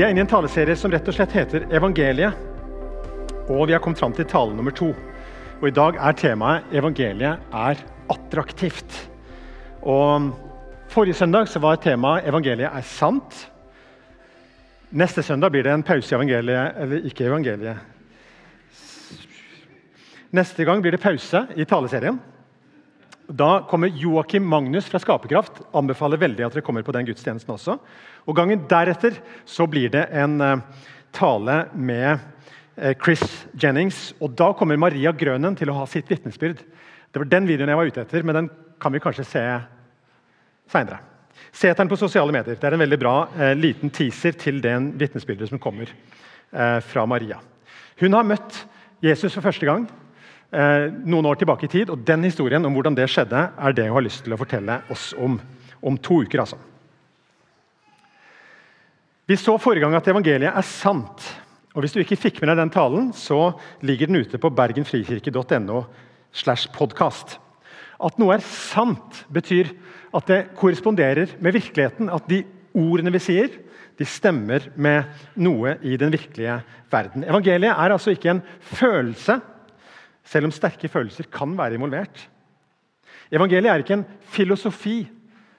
Vi er inne i en taleserie som rett og slett heter Evangeliet. Og vi har kommet fram til tale nummer to. Og I dag er temaet 'Evangeliet er attraktivt'. Og Forrige søndag så var temaet 'Evangeliet er sant'. Neste søndag blir det en pause i evangeliet, eller ikke evangeliet. Neste gang blir det pause i taleserien. Da kommer Joakim Magnus fra Skaperkraft. Anbefaler veldig at dere kommer på den gudstjenesten også. Og Gangen deretter så blir det en uh, tale med uh, Chris Jennings. og Da kommer Maria Grønen til å ha sitt vitnesbyrd. Det var den videoen jeg var ute etter, men den kan vi kanskje se seinere. Se etter den på sosiale medier. Det er en veldig bra eh, liten teaser til den vitnesbyrdet som kommer fra Maria. Hun har møtt Jesus for første gang eh, noen år tilbake i tid. og Den historien om hvordan det skjedde, er det hun har lyst til å fortelle oss om om to uker. altså. Vi så forrige gang at evangeliet er sant. og Hvis du ikke fikk med deg den talen, så ligger den ute på bergenfrikirke.no. slash podcast. At noe er sant, betyr at det korresponderer med virkeligheten. At de ordene vi sier, de stemmer med noe i den virkelige verden. Evangeliet er altså ikke en følelse selv om sterke følelser kan være involvert. Evangeliet er ikke en filosofi,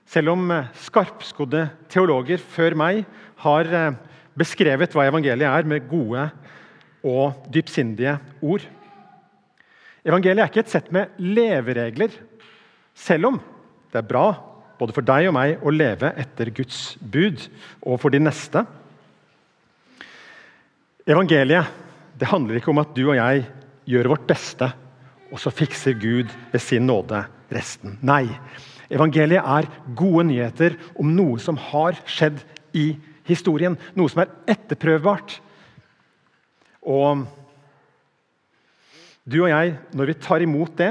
selv om eh, skarpskodde teologer før meg har eh, beskrevet hva evangeliet er, med gode og dypsindige ord. Evangeliet er ikke et sett med leveregler, selv om det er bra både for deg og meg å leve etter Guds bud og for de neste. Evangeliet det handler ikke om at du og jeg gjør vårt beste, og så fikser Gud ved sin nåde resten. Nei. Evangeliet er gode nyheter om noe som har skjedd i historien. Noe som er etterprøvbart. Og du og jeg, når vi tar imot det,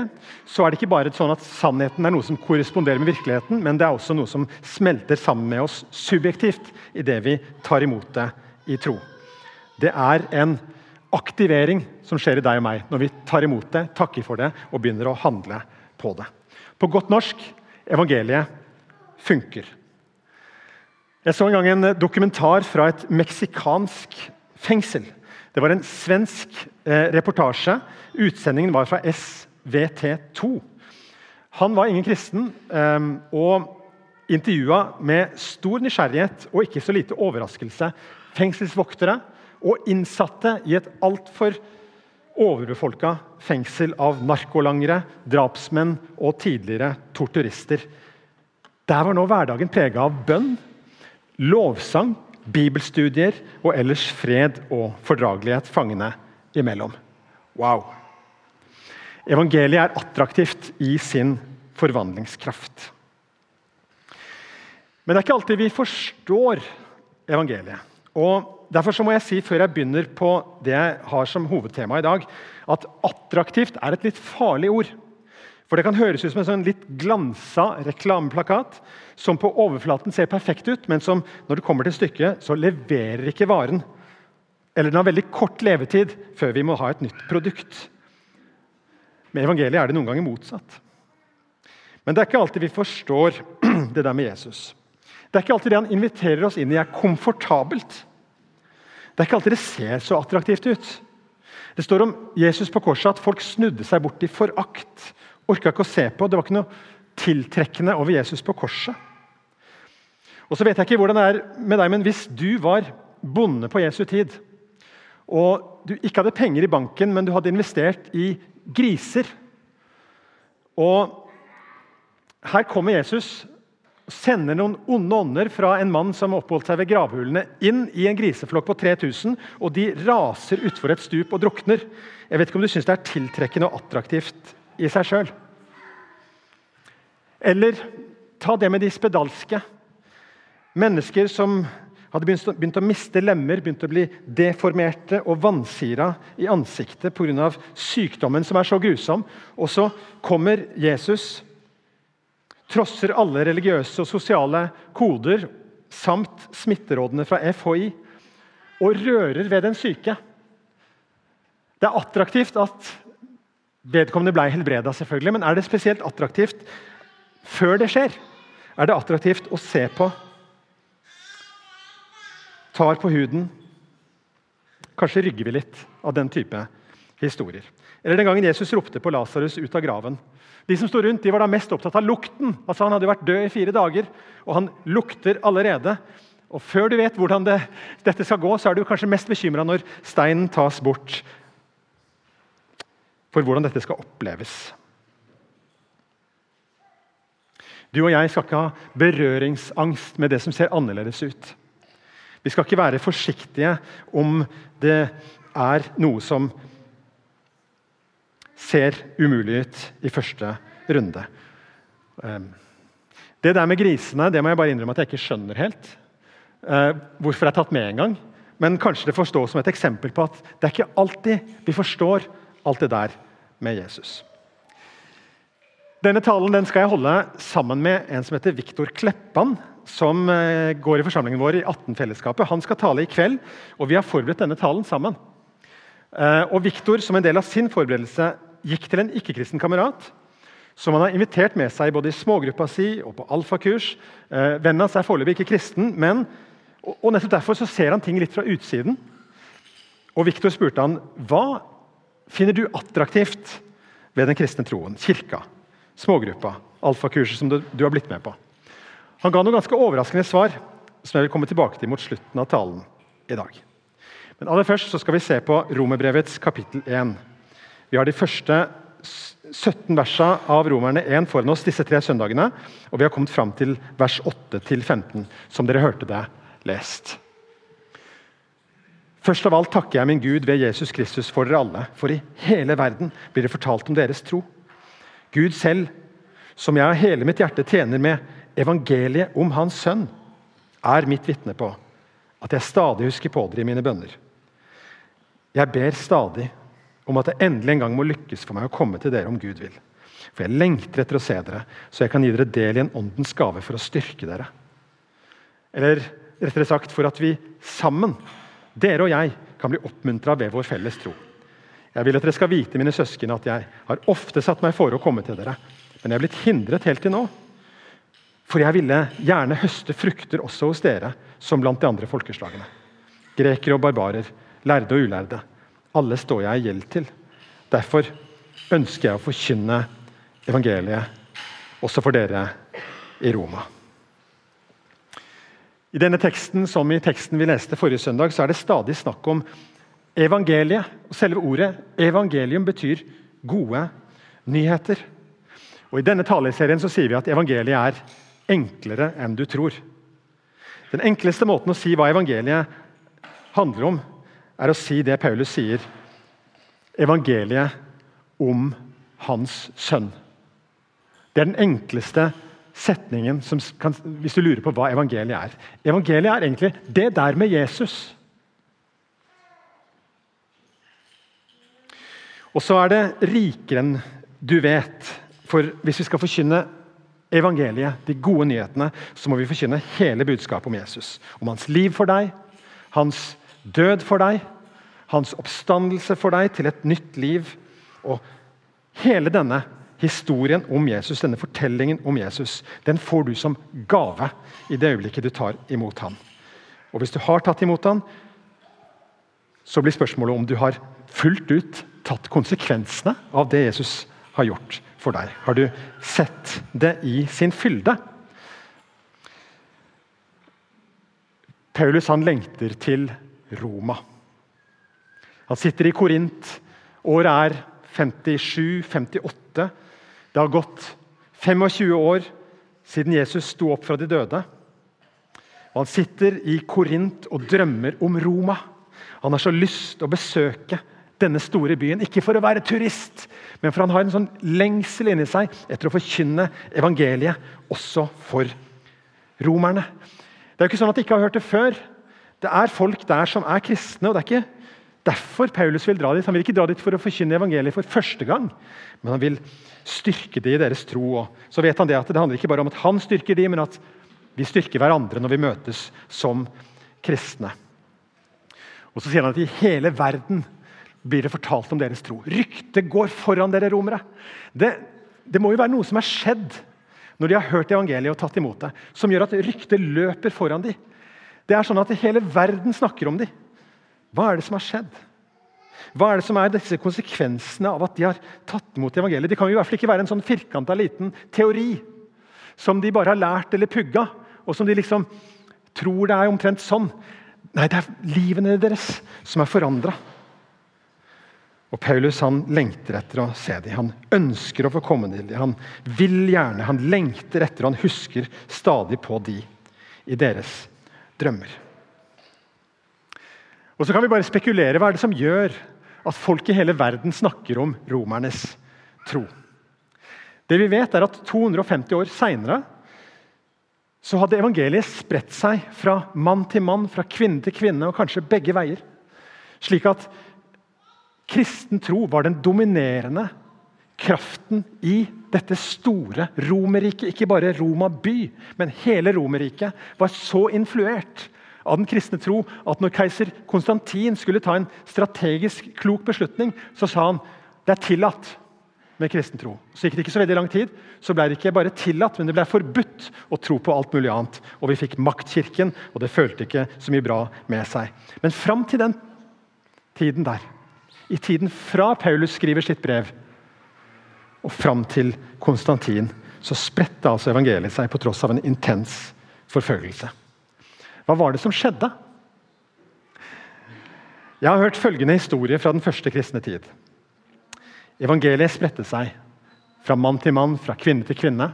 så er det ikke bare sånn at sannheten er noe som korresponderer med virkeligheten, men det er også noe som smelter sammen med oss subjektivt i det vi tar imot det i tro. Det er en aktivering som skjer i deg og meg når vi tar imot det, takker for det og begynner å handle på det. På godt norsk evangeliet funker. Jeg så en gang en dokumentar fra et meksikansk fengsel. Det var en svensk eh, reportasje. Utsendingen var fra SVT2. Han var ingen kristen eh, og intervjua med stor nysgjerrighet og ikke så lite overraskelse fengselsvoktere og innsatte i et altfor overbefolka fengsel av narkolangere, drapsmenn og tidligere torturister. Der var nå hverdagen prega av bønn, lovsang, bibelstudier og ellers fred og fordragelighet fangene imellom. Wow! Evangeliet er attraktivt i sin forvandlingskraft. Men det er ikke alltid vi forstår evangeliet. Og Derfor må jeg si før jeg begynner på det jeg har som hovedtema i dag, at attraktivt er et litt farlig ord. For Det kan høres ut som en sånn litt glansa reklameplakat som på overflaten ser perfekt ut, men som når det kommer til stykket, så leverer ikke varen. Eller den har veldig kort levetid før vi må ha et nytt produkt. Med evangeliet er det noen ganger motsatt. Men det er ikke alltid vi forstår det der med Jesus. Det er ikke alltid det han inviterer oss inn i, er komfortabelt. Det er ikke alltid det ser så attraktivt ut. Det står om Jesus på korset at folk snudde seg bort i forakt. Orka ikke å se på. Det var ikke noe tiltrekkende over Jesus på korset. Og så vet jeg ikke hvordan det er med deg, men Hvis du var bonde på Jesu tid, og du ikke hadde penger i banken, men du hadde investert i griser Og her kommer Jesus sender noen onde ånder fra en mann som oppholdt seg ved gravhulene, inn i en griseflokk på 3000, og de raser utfor et stup og drukner. Jeg vet ikke om du syns det er tiltrekkende og attraktivt i seg sjøl. Eller ta det med de spedalske. Mennesker som hadde begynt å miste lemmer, begynt å bli deformerte og vansira i ansiktet pga. sykdommen som er så grusom. Og så kommer Jesus trosser alle religiøse og sosiale koder samt smitterådene fra FHI og rører ved den syke. Det er attraktivt at vedkommende ble helbreda, selvfølgelig, men er det spesielt attraktivt før det skjer? Er det attraktivt å se på tar på huden. Kanskje rygger vi litt av den type historier. Eller den gangen Jesus ropte på Lasarus ut av graven. De som sto rundt, de var da mest opptatt av lukten. Altså Han hadde vært død i fire dager, og han lukter allerede. Og Før du vet hvordan det, dette skal gå, så er du kanskje mest bekymra når steinen tas bort, for hvordan dette skal oppleves. Du og jeg skal ikke ha berøringsangst med det som ser annerledes ut. Vi skal ikke være forsiktige om det er noe som ser umulig ut i første runde. Ehm, det der med grisene det må jeg bare innrømme at jeg ikke skjønner helt. Eh, hvorfor det er tatt med en gang. Men kanskje det forstås som et eksempel på at det er ikke alltid vi forstår alt det der med Jesus. Denne talen den skal jeg holde sammen med en som heter Viktor Kleppan. Som eh, går i forsamlingen vår i 18-fellesskapet. Han skal tale i kveld, og vi har forberedt denne talen sammen. Eh, og Viktor, som en del av sin forberedelse, gikk til en ikke-kristen kamerat som han har invitert med seg både i smågruppa si og på alfakurs. Eh, vennen hans er foreløpig ikke kristen, men og, og nettopp derfor så ser han ting litt fra utsiden. Og Viktor spurte han, hva finner du attraktivt ved den kristne troen, kirka? smågruppa, alfakurset som du, du har blitt med på. Han ga noe ganske overraskende svar som jeg vil komme tilbake til mot slutten av talen i dag. Men aller først så skal vi se på Romerbrevets kapittel 1. Vi har de første 17 versa av Romerne 1 foran oss disse tre søndagene. Og vi har kommet fram til vers 8-15, som dere hørte det lest. Først av alt takker jeg min Gud ved Jesus Kristus for dere alle. For i hele verden blir det fortalt om deres tro. Gud selv, som jeg av hele mitt hjerte tjener med evangeliet om Hans sønn, er mitt vitne på at jeg stadig husker på dere i mine bønner. Jeg ber stadig om at det endelig en gang må lykkes for meg å komme til dere om Gud vil. For jeg lengter etter å se dere, så jeg kan gi dere del i en åndens gave for å styrke dere. Eller rettere sagt for at vi sammen, dere og jeg, kan bli oppmuntra ved vår felles tro. Jeg vil at dere skal vite, mine søsken, at jeg har ofte satt meg for å komme til dere, men jeg er blitt hindret helt til nå. For jeg ville gjerne høste frukter også hos dere, som blant de andre folkeslagene. Grekere og barbarer, lærde og ulærde. Alle står jeg i gjeld til. Derfor ønsker jeg å forkynne evangeliet også for dere i Roma. I denne teksten, som i teksten vi leste forrige søndag, så er det stadig snakk om Evangeliet, og selve ordet evangelium betyr gode nyheter. Og I denne taleserien så sier vi at evangeliet er enklere enn du tror. Den enkleste måten å si hva evangeliet handler om, er å si det Paulus sier. Evangeliet om hans sønn. Det er den enkleste setningen kan, hvis du lurer på hva evangeliet er. Evangeliet er egentlig det der med Jesus. Og så er det rikere enn du vet. For hvis vi skal forkynne evangeliet, de gode nyhetene, så må vi forkynne hele budskapet om Jesus. Om hans liv for deg, hans død for deg, hans oppstandelse for deg til et nytt liv. Og hele denne historien om Jesus, denne fortellingen om Jesus, den får du som gave i det øyeblikket du tar imot ham. Og hvis du har tatt imot ham, så blir spørsmålet om du har fullt ut tatt konsekvensene av det Jesus har gjort for deg? Har du sett det i sin fylde? Paulus han lengter til Roma. Han sitter i Korint. Året er 57-58. Det har gått 25 år siden Jesus sto opp fra de døde. Og Han sitter i Korint og drømmer om Roma. Han har så lyst til å besøke denne store byen. Ikke for å være turist, men for han har en sånn lengsel inni seg etter å forkynne evangeliet også for romerne. Det er jo ikke sånn at de ikke har hørt det før. Det er folk der som er kristne. og det er ikke derfor Paulus vil dra dit. Han vil ikke dra dit for å forkynne evangeliet for første gang, men han vil styrke det i deres tro. Så vet han Det at det handler ikke bare om at han styrker de, men at vi styrker hverandre når vi møtes som kristne. Og så sier han at i hele verden blir det fortalt om deres tro. Ryktet går foran dere romere. Det, det, må jo være noe som er skjedd når de har hørt evangeliet og tatt imot det, som gjør at ryktet løper foran dem. Det er sånn at Hele verden snakker om dem. Hva er det som har skjedd? Hva er det som er disse konsekvensene av at de har tatt imot evangeliet? Det kan jo i hvert fall ikke være en sånn firkanta liten teori som de bare har lært eller pugga, og som de liksom tror det er omtrent sånn. Nei, det er livene deres som er forandra. Og Paulus han lengter etter å se dem. Han ønsker å få komme til dem. Han vil gjerne, han lengter etter, og han husker stadig på de i deres drømmer. Og Så kan vi bare spekulere. Hva er det som gjør at folk i hele verden snakker om romernes tro? Det vi vet er at 250 år seinere hadde evangeliet spredt seg fra mann til mann, fra kvinne til kvinne, og kanskje begge veier. Slik at kristen tro var den dominerende kraften i dette store Romerriket. Ikke bare Roma by, men hele Romerriket var så influert av den kristne tro at når keiser Konstantin skulle ta en strategisk klok beslutning, så sa han det er tillatt med kristen tro. Så gikk det ikke så veldig lang tid, så ble det ikke bare tillatt, men det ble forbudt å tro på alt mulig annet. Og vi fikk maktkirken, og det følte ikke så mye bra med seg. Men fram til den tiden der i tiden fra Paulus skriver sitt brev og fram til Konstantin, så spredte altså evangeliet seg på tross av en intens forfølgelse. Hva var det som skjedde? Jeg har hørt følgende historie fra den første kristne tid. Evangeliet spredte seg fra mann til mann, fra kvinne til kvinne.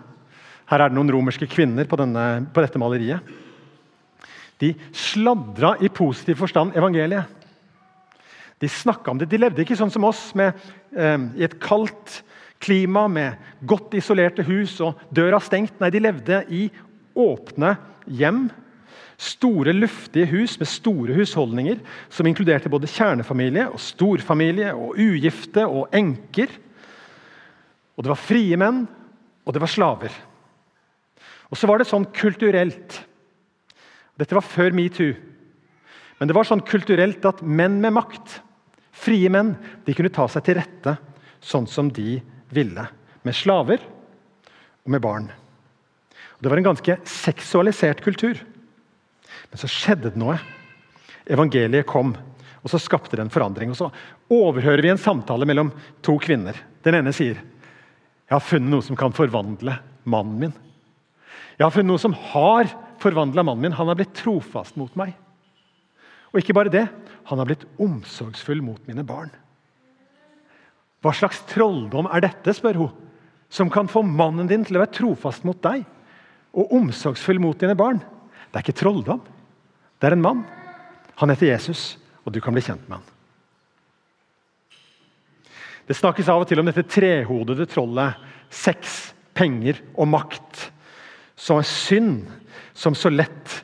Her er det noen romerske kvinner på, denne, på dette maleriet. De sladra i positiv forstand evangeliet. De snakka om det. De levde ikke sånn som oss, med, eh, i et kaldt klima med godt isolerte hus og døra stengt. Nei, de levde i åpne hjem. Store, luftige hus med store husholdninger som inkluderte både kjernefamilie og storfamilie og ugifte og enker. Og det var frie menn, og det var slaver. Og så var det sånn kulturelt Dette var før metoo. Men det var sånn kulturelt at menn med makt Frie menn de kunne ta seg til rette sånn som de ville. Med slaver og med barn. Og det var en ganske seksualisert kultur. Men så skjedde det noe. Evangeliet kom, og så skapte det en forandring. Og Så overhører vi en samtale mellom to kvinner. Den ene sier jeg har funnet noe som kan forvandle mannen min. Jeg har funnet noe som har forvandla mannen min. Han har blitt trofast mot meg. Og ikke bare det, han har blitt omsorgsfull mot mine barn. Hva slags trolldom er dette, spør hun, som kan få mannen din til å være trofast mot deg og omsorgsfull mot dine barn? Det er ikke trolldom. Det er en mann. Han heter Jesus, og du kan bli kjent med han. Det snakkes av og til om dette trehodede trollet sex, penger og makt. Som er synd som så lett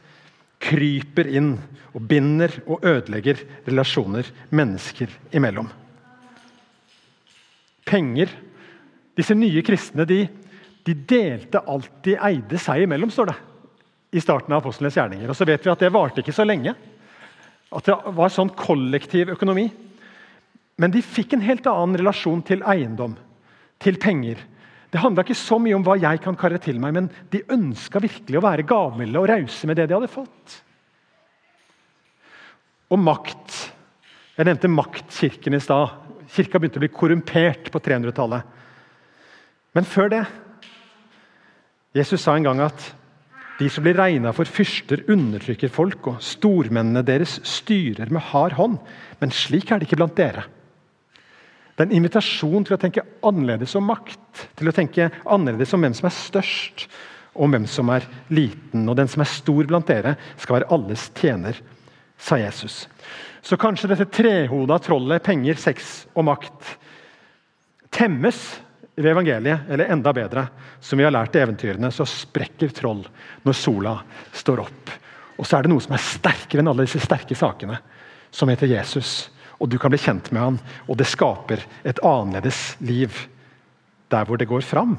kryper inn og binder og ødelegger relasjoner mennesker imellom. Penger Disse nye kristne de, de delte alt de eide seg imellom, står det i starten av apostlenes gjerninger. Og så vet vi at Det varte ikke så lenge. At det var sånn kollektiv økonomi. Men de fikk en helt annen relasjon til eiendom, til penger. Det handla ikke så mye om hva jeg kan karre til meg, men de ønska virkelig å være gavmilde og rause med det de hadde fått og makt. Jeg nevnte maktkirken i stad. Kirka begynte å bli korrumpert på 300-tallet. Men før det Jesus sa en gang at de som blir regna for fyrster, undertrykker folk, og stormennene deres styrer med hard hånd. Men slik er det ikke blant dere. Det er en invitasjon til å tenke annerledes om makt. Til å tenke annerledes om hvem som er størst, og hvem som er liten. Og den som er stor blant dere, skal være alles tjener sa Jesus. Så kanskje dette trehoda trollet penger, sex og makt temmes ved evangeliet, eller enda bedre, som vi har lært i eventyrene, så sprekker troll når sola står opp. Og så er det noe som er sterkere enn alle disse sterke sakene, som heter Jesus. Og du kan bli kjent med han, og det skaper et annerledes liv der hvor det går fram.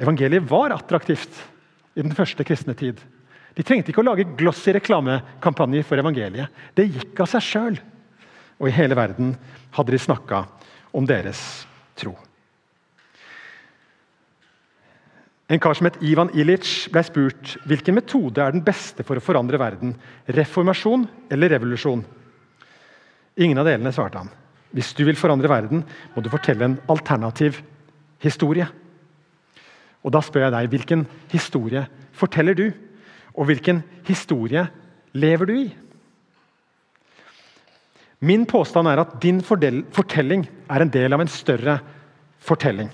Evangeliet var attraktivt i den første kristne tid. De trengte ikke å lage glossy reklamekampanjer for evangeliet. Det gikk av seg sjøl. Og i hele verden hadde de snakka om deres tro. En kar som het Ivan Ilic ble spurt hvilken metode er den beste for å forandre verden. Reformasjon eller revolusjon? Ingen av delene, svarte han. Hvis du vil forandre verden, må du fortelle en alternativ historie. Og Da spør jeg deg hvilken historie forteller du? Og hvilken historie lever du i? Min påstand er at din fortelling er en del av en større fortelling.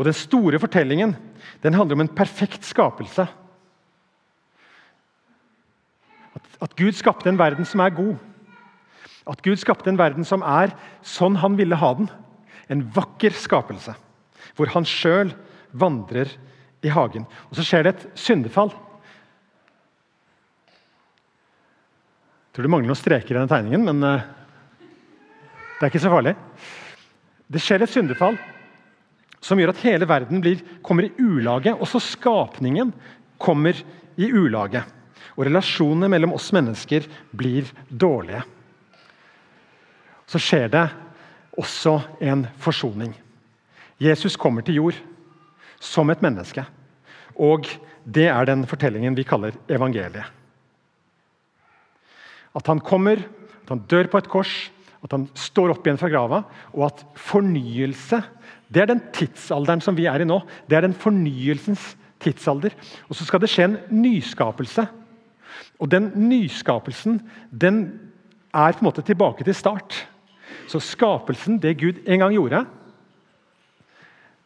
Og Den store fortellingen den handler om en perfekt skapelse. At, at, Gud skapte en verden som er god. At Gud skapte en verden som er sånn han ville ha den. En vakker skapelse, hvor han sjøl vandrer i hagen. Og Så skjer det et syndefall. Jeg tror det mangler noen streker i denne tegningen, men uh, det er ikke så farlig. Det skjer et syndefall som gjør at hele verden blir, kommer i ulage. Også skapningen kommer i ulage. Og relasjonene mellom oss mennesker blir dårlige. Så skjer det også en forsoning. Jesus kommer til jord som et menneske. Og det er den fortellingen vi kaller evangeliet. At han kommer, at han dør på et kors, at han står opp igjen fra grava, og at fornyelse det er den tidsalderen som vi er i nå. Det er den fornyelsens tidsalder. Og så skal det skje en nyskapelse. Og den nyskapelsen den er på en måte tilbake til start. Så skapelsen, det Gud en gang gjorde,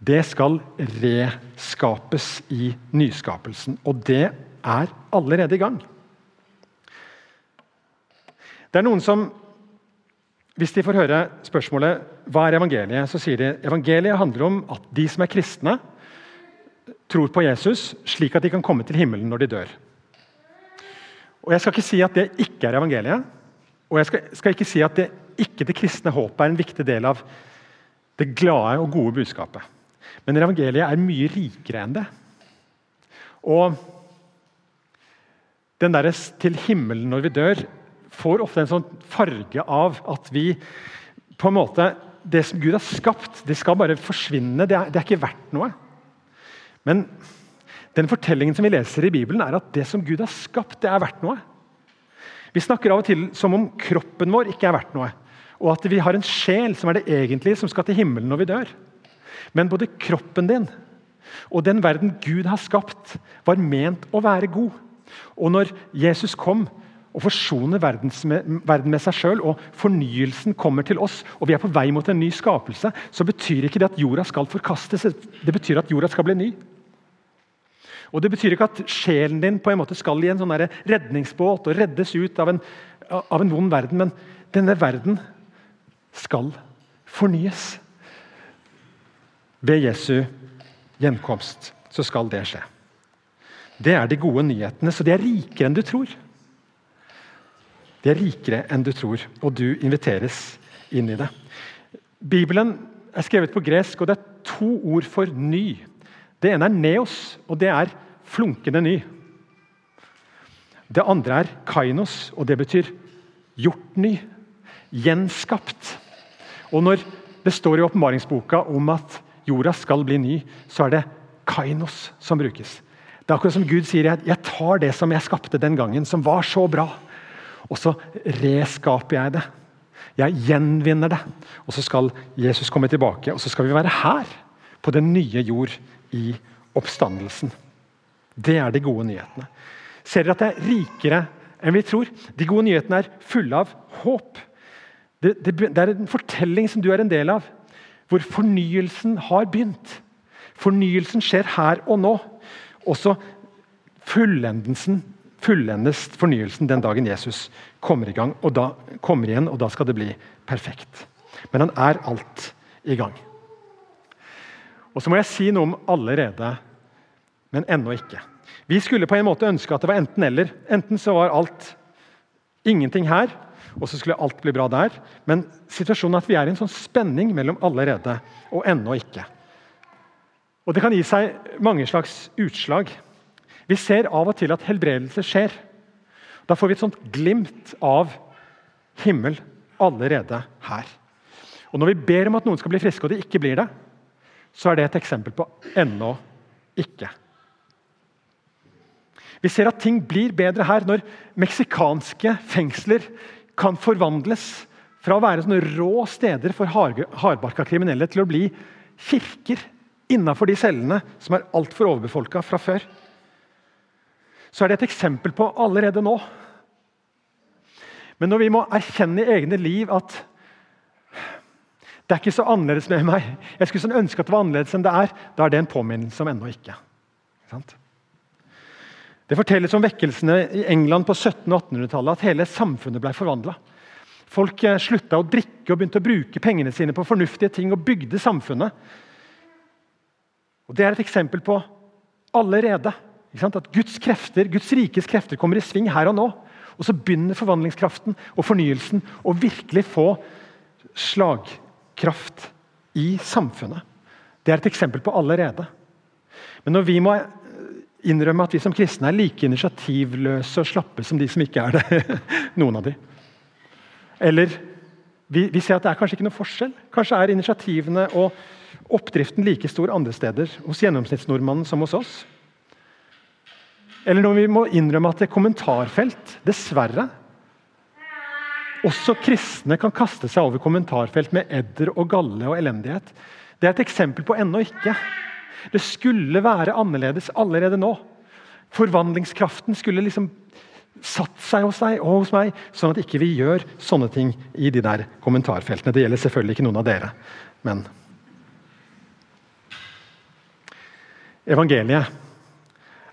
det skal reskapes i nyskapelsen. Og det er allerede i gang. Det er noen som hvis de får høre spørsmålet hva er evangeliet, så sier de evangeliet handler om at de som er kristne, tror på Jesus slik at de kan komme til himmelen når de dør. Og Jeg skal ikke si at det ikke er evangeliet, og jeg skal, skal ikke si at det ikke det kristne håpet er en viktig del av det glade og gode budskapet. Men evangeliet er mye rikere enn det. Og den derre 'til himmelen når vi dør' får ofte en sånn farge av at vi på en måte, Det som Gud har skapt, det skal bare forsvinne. Det er, det er ikke verdt noe. Men den fortellingen som vi leser i Bibelen, er at det som Gud har skapt, det er verdt noe. Vi snakker av og til som om kroppen vår ikke er verdt noe. Og at vi har en sjel som er det egentlige, som skal til himmelen når vi dør. Men både kroppen din og den verden Gud har skapt, var ment å være god. Og når Jesus kom, og forsoner verden med seg sjøl, og fornyelsen kommer til oss, og vi er på vei mot en ny skapelse, så betyr ikke det at jorda skal forkastes. Det betyr at jorda skal bli ny. Og Det betyr ikke at sjelen din på en måte skal i en sånn redningsbåt og reddes ut av en, av en vond verden, men denne verden skal fornyes. Ved Jesu gjenkomst så skal det skje. Det er de gode nyhetene, så de er rikere enn du tror. De er rikere enn du tror, og du inviteres inn i det. Bibelen er skrevet på gresk, og det er to ord for ny. Det ene er neos, og det er flunkende ny. Det andre er kainos, og det betyr gjort ny. Gjenskapt. Og når det står i åpenbaringsboka om at jorda skal bli ny, så er det kainos som brukes. Det er akkurat som Gud sier jeg tar det som jeg skapte den gangen, som var så bra. Og så reskaper jeg det. Jeg gjenvinner det. Og så skal Jesus komme tilbake, og så skal vi være her, på den nye jord, i oppstandelsen. Det er de gode nyhetene. Ser dere at det er rikere enn vi tror? De gode nyhetene er fulle av håp. Det, det, det er en fortelling som du er en del av, hvor fornyelsen har begynt. Fornyelsen skjer her og nå. Også fullendes fornyelsen den dagen Jesus kommer gang, da kommer igjen, og da skal det bli perfekt. Men han er alt i gang. Og Så må jeg si noe om allerede, men ennå ikke. Vi skulle på en måte ønske at det var enten-eller. Enten så var alt ingenting her, og så skulle alt bli bra der. Men situasjonen er at vi er i en sånn spenning mellom allerede og ennå ikke. Og Det kan gi seg mange slags utslag. Vi ser av og til at helbredelse skjer. Da får vi et sånt glimt av himmel allerede her. Og Når vi ber om at noen skal bli friske, og de ikke blir det, så er det et eksempel på ennå ikke. Vi ser at ting blir bedre her når meksikanske fengsler kan forvandles fra å være sånne rå steder for hardbarka kriminelle til å bli kirker innafor de cellene som er altfor overbefolka fra før. Så er det et eksempel på allerede nå. Men når vi må erkjenne i egne liv at det er ikke så annerledes med meg. Jeg skulle sånn ønske at det var annerledes enn det er. Da er det en påminnelse om ennå ikke. Det fortelles om vekkelsene i England på 1700- og 1800-tallet at hele samfunnet ble forvandla. Folk eh, slutta å drikke og begynte å bruke pengene sine på fornuftige ting og bygde samfunnet. Og Det er et eksempel på allerede at Guds krefter, Guds rikes krefter kommer i sving her og nå. Og så begynner forvandlingskraften og fornyelsen å virkelig få slagkraft i samfunnet. Det er et eksempel på allerede. Men når vi må innrømme at vi som kristne er like initiativløse og slappe som de som ikke er det, noen av de. Eller vi, vi, ser at det er kanskje ikke noe forskjell. Kanskje er initiativene og oppdriften like stor andre steder hos gjennomsnittsnordmannen som hos oss. Eller når vi må innrømme at det er kommentarfelt dessverre også kristne kan kaste seg over kommentarfelt med edder og galle og elendighet. Det er et eksempel på ennå ikke. Det skulle være annerledes allerede nå. Forvandlingskraften skulle liksom satt seg hos deg og hos meg, sånn at ikke vi gjør sånne ting i de der kommentarfeltene. Det gjelder selvfølgelig ikke noen av dere, men Evangeliet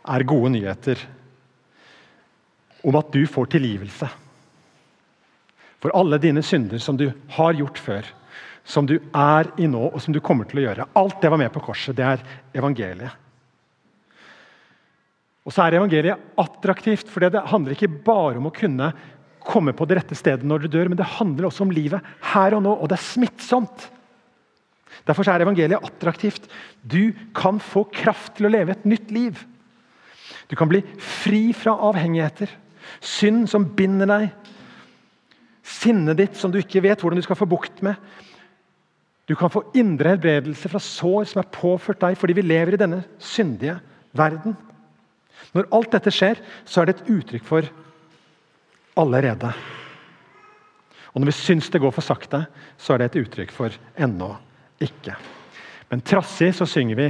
er gode nyheter om at du får tilgivelse for alle dine synder som du har gjort før, som du er i nå, og som du kommer til å gjøre. Alt det var med på korset. Det er evangeliet. Og så er evangeliet attraktivt, for det handler ikke bare om å kunne komme på det rette stedet når du dør, men det handler også om livet her og nå, og det er smittsomt. Derfor er evangeliet attraktivt. Du kan få kraft til å leve et nytt liv. Du kan bli fri fra avhengigheter, synd som binder deg, sinnet ditt som du ikke vet hvordan du skal få bukt med. Du kan få indre helbredelse fra sår som er påført deg fordi vi lever i denne syndige verden. Når alt dette skjer, så er det et uttrykk for allerede. Og når vi syns det går for sakte, så er det et uttrykk for ennå ikke. Men trassig så synger vi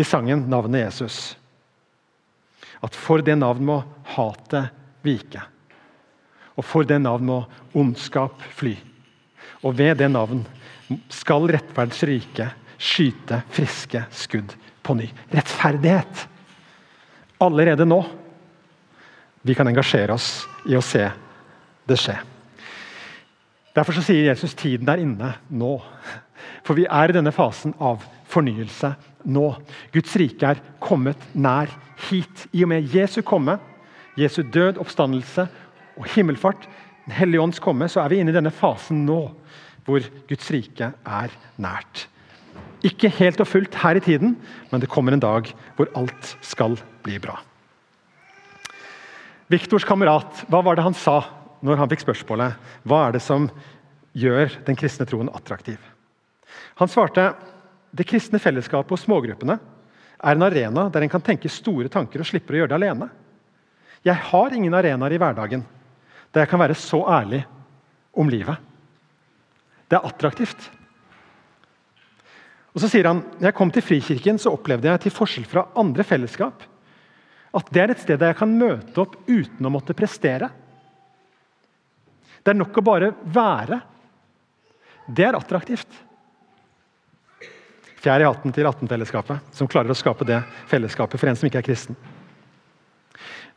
i sangen navnet Jesus. At for det navn må hatet vike. Og for det navn må ondskap fly. Og ved det navn skal rettferds rike skyte friske skudd på ny. Rettferdighet! Allerede nå. Vi kan engasjere oss i å se det skje. Derfor så sier Jesus tiden er inne nå. For vi er i denne fasen av fornyelse nå. Guds rike er kommet nær hit. I og med Jesu komme, Jesu død, oppstandelse og himmelfart, Den hellige ånds komme, så er vi inne i denne fasen nå hvor Guds rike er nært. Ikke helt og fullt her i tiden, men det kommer en dag hvor alt skal bli bra. Viktors kamerat, hva var det han sa når han fikk spørsmålet hva er det som gjør den kristne troen attraktiv? Han svarte det kristne fellesskapet og smågruppene er en arena der en kan tenke store tanker og slipper å gjøre det alene. Jeg har ingen arenaer i hverdagen der jeg kan være så ærlig om livet. Det er attraktivt. Og så sier han når jeg kom til Frikirken, så opplevde jeg til forskjell fra andre fellesskap at det er et sted der jeg kan møte opp uten å måtte prestere. Det er nok å bare være. Det er attraktivt. Fjær i hatten til 18-fellesskapet, som klarer å skape det fellesskapet for en som ikke er kristen.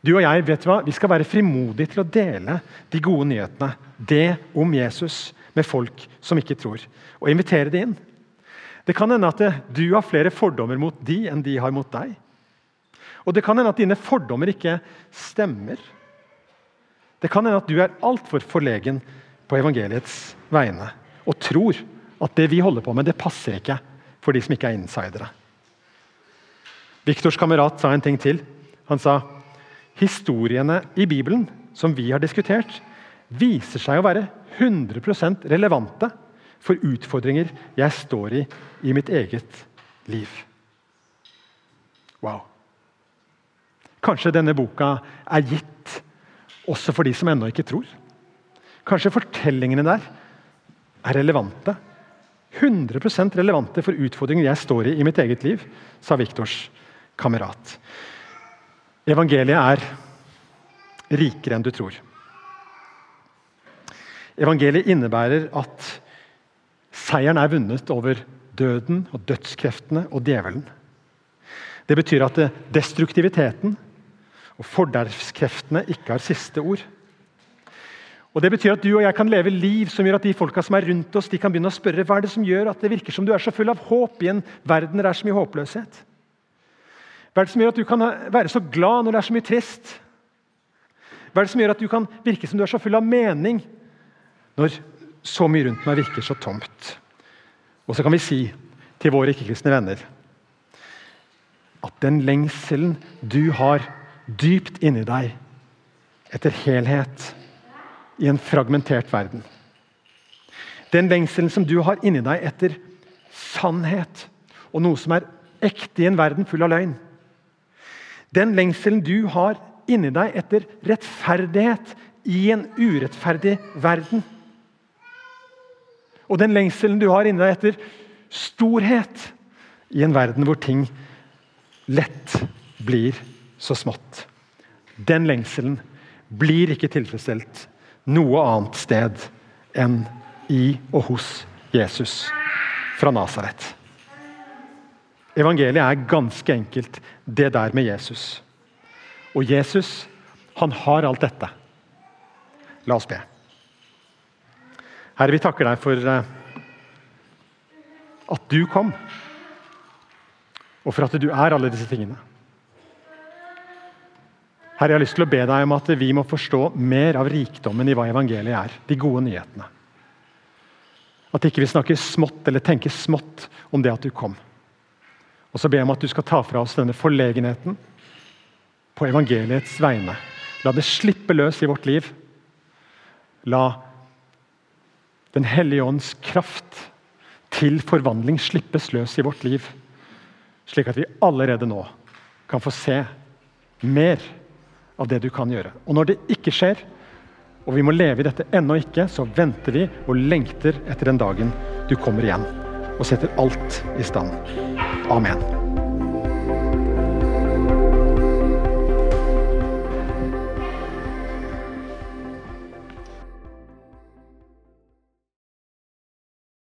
Du og jeg vet du hva? Vi skal være frimodige til å dele de gode nyhetene. Det om Jesus med folk som ikke tror. Og invitere de inn. Det kan hende at du har flere fordommer mot de enn de har mot deg. Og det kan hende at dine fordommer ikke stemmer. Det kan hende at du er altfor forlegen på evangeliets vegne og tror at det vi holder på med, det passer ikke for de som ikke er insidere. Viktors kamerat sa en ting til. Han sa historiene i Bibelen som vi har diskutert, viser seg å være 100% relevante for utfordringer jeg står i i mitt eget liv. Wow. Kanskje denne boka er gitt også for de som ennå ikke tror. Kanskje fortellingene der er relevante. 100% relevante for utfordringer jeg står i i mitt eget liv, sa Viktors kamerat. Evangeliet er rikere enn du tror. Evangeliet innebærer at seieren er vunnet over døden og dødskreftene og djevelen. Det betyr at destruktiviteten og fordervskreftene ikke har siste ord. Og Det betyr at du og jeg kan leve liv som gjør at de folka som er rundt oss, de kan begynne å spørre hva er det som gjør at det virker som du er så full av håp i en verden der det er så mye håpløshet. Hva er det som gjør at du kan være så glad når det er så mye trist? Hva er det som gjør at du kan virke som du er så full av mening når så mye rundt meg virker så tomt? Og så kan vi si til våre ikke-kristne venner at den lengselen du har dypt inni deg etter helhet i en fragmentert verden. Den lengselen som du har inni deg etter sannhet og noe som er ekte i en verden full av løgn. Den lengselen du har inni deg etter rettferdighet i en urettferdig verden. Og den lengselen du har inni deg etter storhet i en verden hvor ting lett blir så smått. Den lengselen blir ikke tilfredsstilt noe annet sted enn i og hos Jesus fra Nasaret. Evangeliet er ganske enkelt det der med Jesus. Og Jesus, han har alt dette. La oss be. Herre, vi takker deg for eh, at du kom, og for at du er alle disse tingene. Herre, jeg har lyst til å be deg om at vi må forstå mer av rikdommen i hva evangeliet er. De gode nyhetene. At ikke vi snakker smått eller tenker smått om det at du kom. Og så ber jeg om at du skal ta fra oss denne forlegenheten på evangeliets vegne. La det slippe løs i vårt liv. La Den hellige ånds kraft til forvandling slippes løs i vårt liv. Slik at vi allerede nå kan få se mer av det du kan gjøre. Og når det ikke skjer, og vi må leve i dette ennå ikke, så venter vi og lengter etter den dagen du kommer igjen og setter alt i stand. Amen.